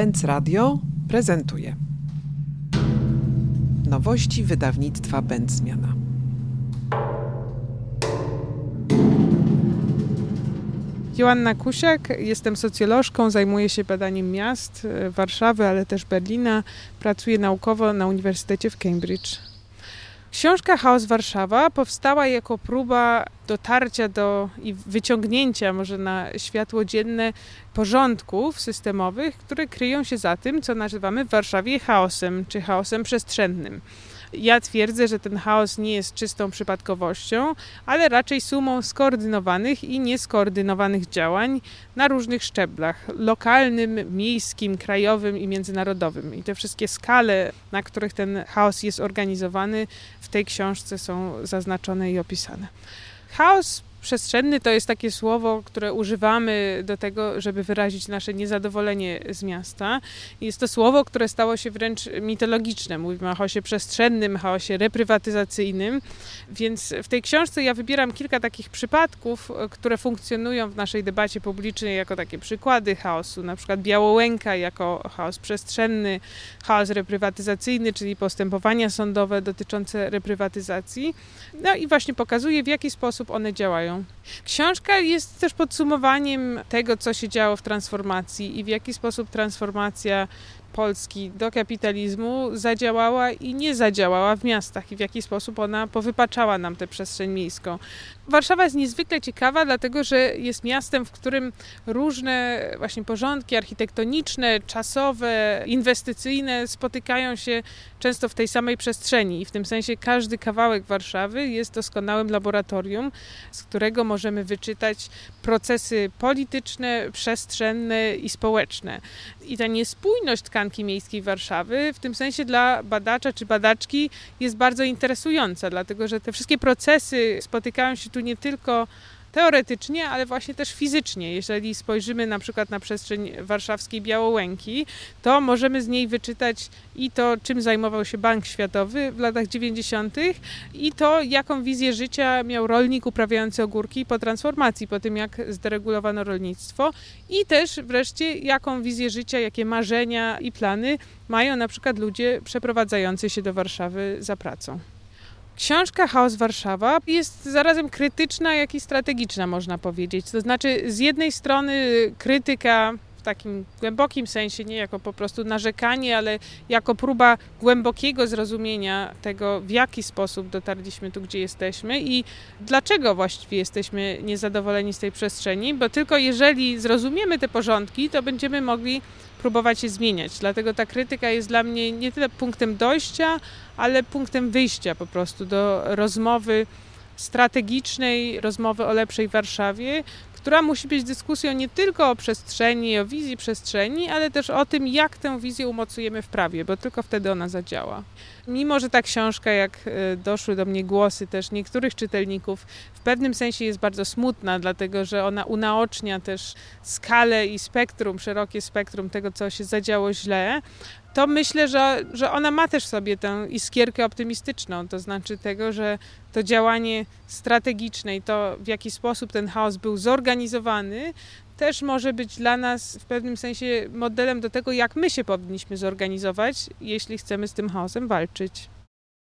Benz Radio prezentuje nowości wydawnictwa Będzmiana. Joanna Kusiak, jestem socjolożką, zajmuję się badaniem miast e, Warszawy, ale też Berlina. Pracuję naukowo na Uniwersytecie w Cambridge. Książka Chaos Warszawa powstała jako próba dotarcia do i wyciągnięcia może na światło dzienne porządków systemowych, które kryją się za tym, co nazywamy w Warszawie chaosem czy chaosem przestrzennym. Ja twierdzę, że ten chaos nie jest czystą przypadkowością, ale raczej sumą skoordynowanych i nieskoordynowanych działań na różnych szczeblach lokalnym, miejskim, krajowym i międzynarodowym. I te wszystkie skale, na których ten chaos jest organizowany, w tej książce są zaznaczone i opisane. Chaos Przestrzenny to jest takie słowo, które używamy do tego, żeby wyrazić nasze niezadowolenie z miasta. Jest to słowo, które stało się wręcz mitologiczne. Mówimy o chaosie przestrzennym, chaosie reprywatyzacyjnym. Więc w tej książce ja wybieram kilka takich przypadków, które funkcjonują w naszej debacie publicznej jako takie przykłady chaosu. Na przykład Białołęka jako chaos przestrzenny, chaos reprywatyzacyjny, czyli postępowania sądowe dotyczące reprywatyzacji. No i właśnie pokazuję, w jaki sposób one działają. Książka jest też podsumowaniem tego, co się działo w transformacji i w jaki sposób transformacja Polski do kapitalizmu zadziałała i nie zadziałała w miastach i w jaki sposób ona powypaczała nam tę przestrzeń miejską. Warszawa jest niezwykle ciekawa, dlatego że jest miastem, w którym różne właśnie porządki architektoniczne, czasowe, inwestycyjne spotykają się często w tej samej przestrzeni i w tym sensie każdy kawałek Warszawy jest doskonałym laboratorium, z którego możemy wyczytać procesy polityczne, przestrzenne i społeczne. I ta niespójność tkanki miejskiej Warszawy. W tym sensie dla badacza czy badaczki jest bardzo interesująca, dlatego że te wszystkie procesy spotykają się tu nie tylko teoretycznie, ale właśnie też fizycznie. Jeżeli spojrzymy na przykład na przestrzeń warszawskiej Białołęki, to możemy z niej wyczytać i to, czym zajmował się Bank Światowy w latach 90. i to, jaką wizję życia miał rolnik uprawiający ogórki po transformacji, po tym jak zderegulowano rolnictwo i też wreszcie, jaką wizję życia, jakie marzenia i plany mają na przykład ludzie przeprowadzający się do Warszawy za pracą. Książka Chaos Warszawa jest zarazem krytyczna, jak i strategiczna, można powiedzieć. To znaczy, z jednej strony krytyka w takim głębokim sensie, nie jako po prostu narzekanie, ale jako próba głębokiego zrozumienia tego, w jaki sposób dotarliśmy tu, gdzie jesteśmy i dlaczego właściwie jesteśmy niezadowoleni z tej przestrzeni, bo tylko jeżeli zrozumiemy te porządki, to będziemy mogli próbować je zmieniać. Dlatego ta krytyka jest dla mnie nie tyle punktem dojścia, ale punktem wyjścia po prostu do rozmowy strategicznej, rozmowy o lepszej Warszawie, która musi być dyskusją nie tylko o przestrzeni, o wizji przestrzeni, ale też o tym, jak tę wizję umocujemy w prawie, bo tylko wtedy ona zadziała. Mimo, że ta książka, jak e, doszły do mnie głosy też niektórych czytelników, w pewnym sensie jest bardzo smutna, dlatego że ona unaocznia też skalę i spektrum, szerokie spektrum tego, co się zadziało źle, to myślę, że, że ona ma też sobie tę iskierkę optymistyczną, to znaczy tego, że to działanie strategiczne i to, w jaki sposób ten chaos był zorganizowany, też może być dla nas w pewnym sensie modelem do tego, jak my się powinniśmy zorganizować, jeśli chcemy z tym chaosem walczyć.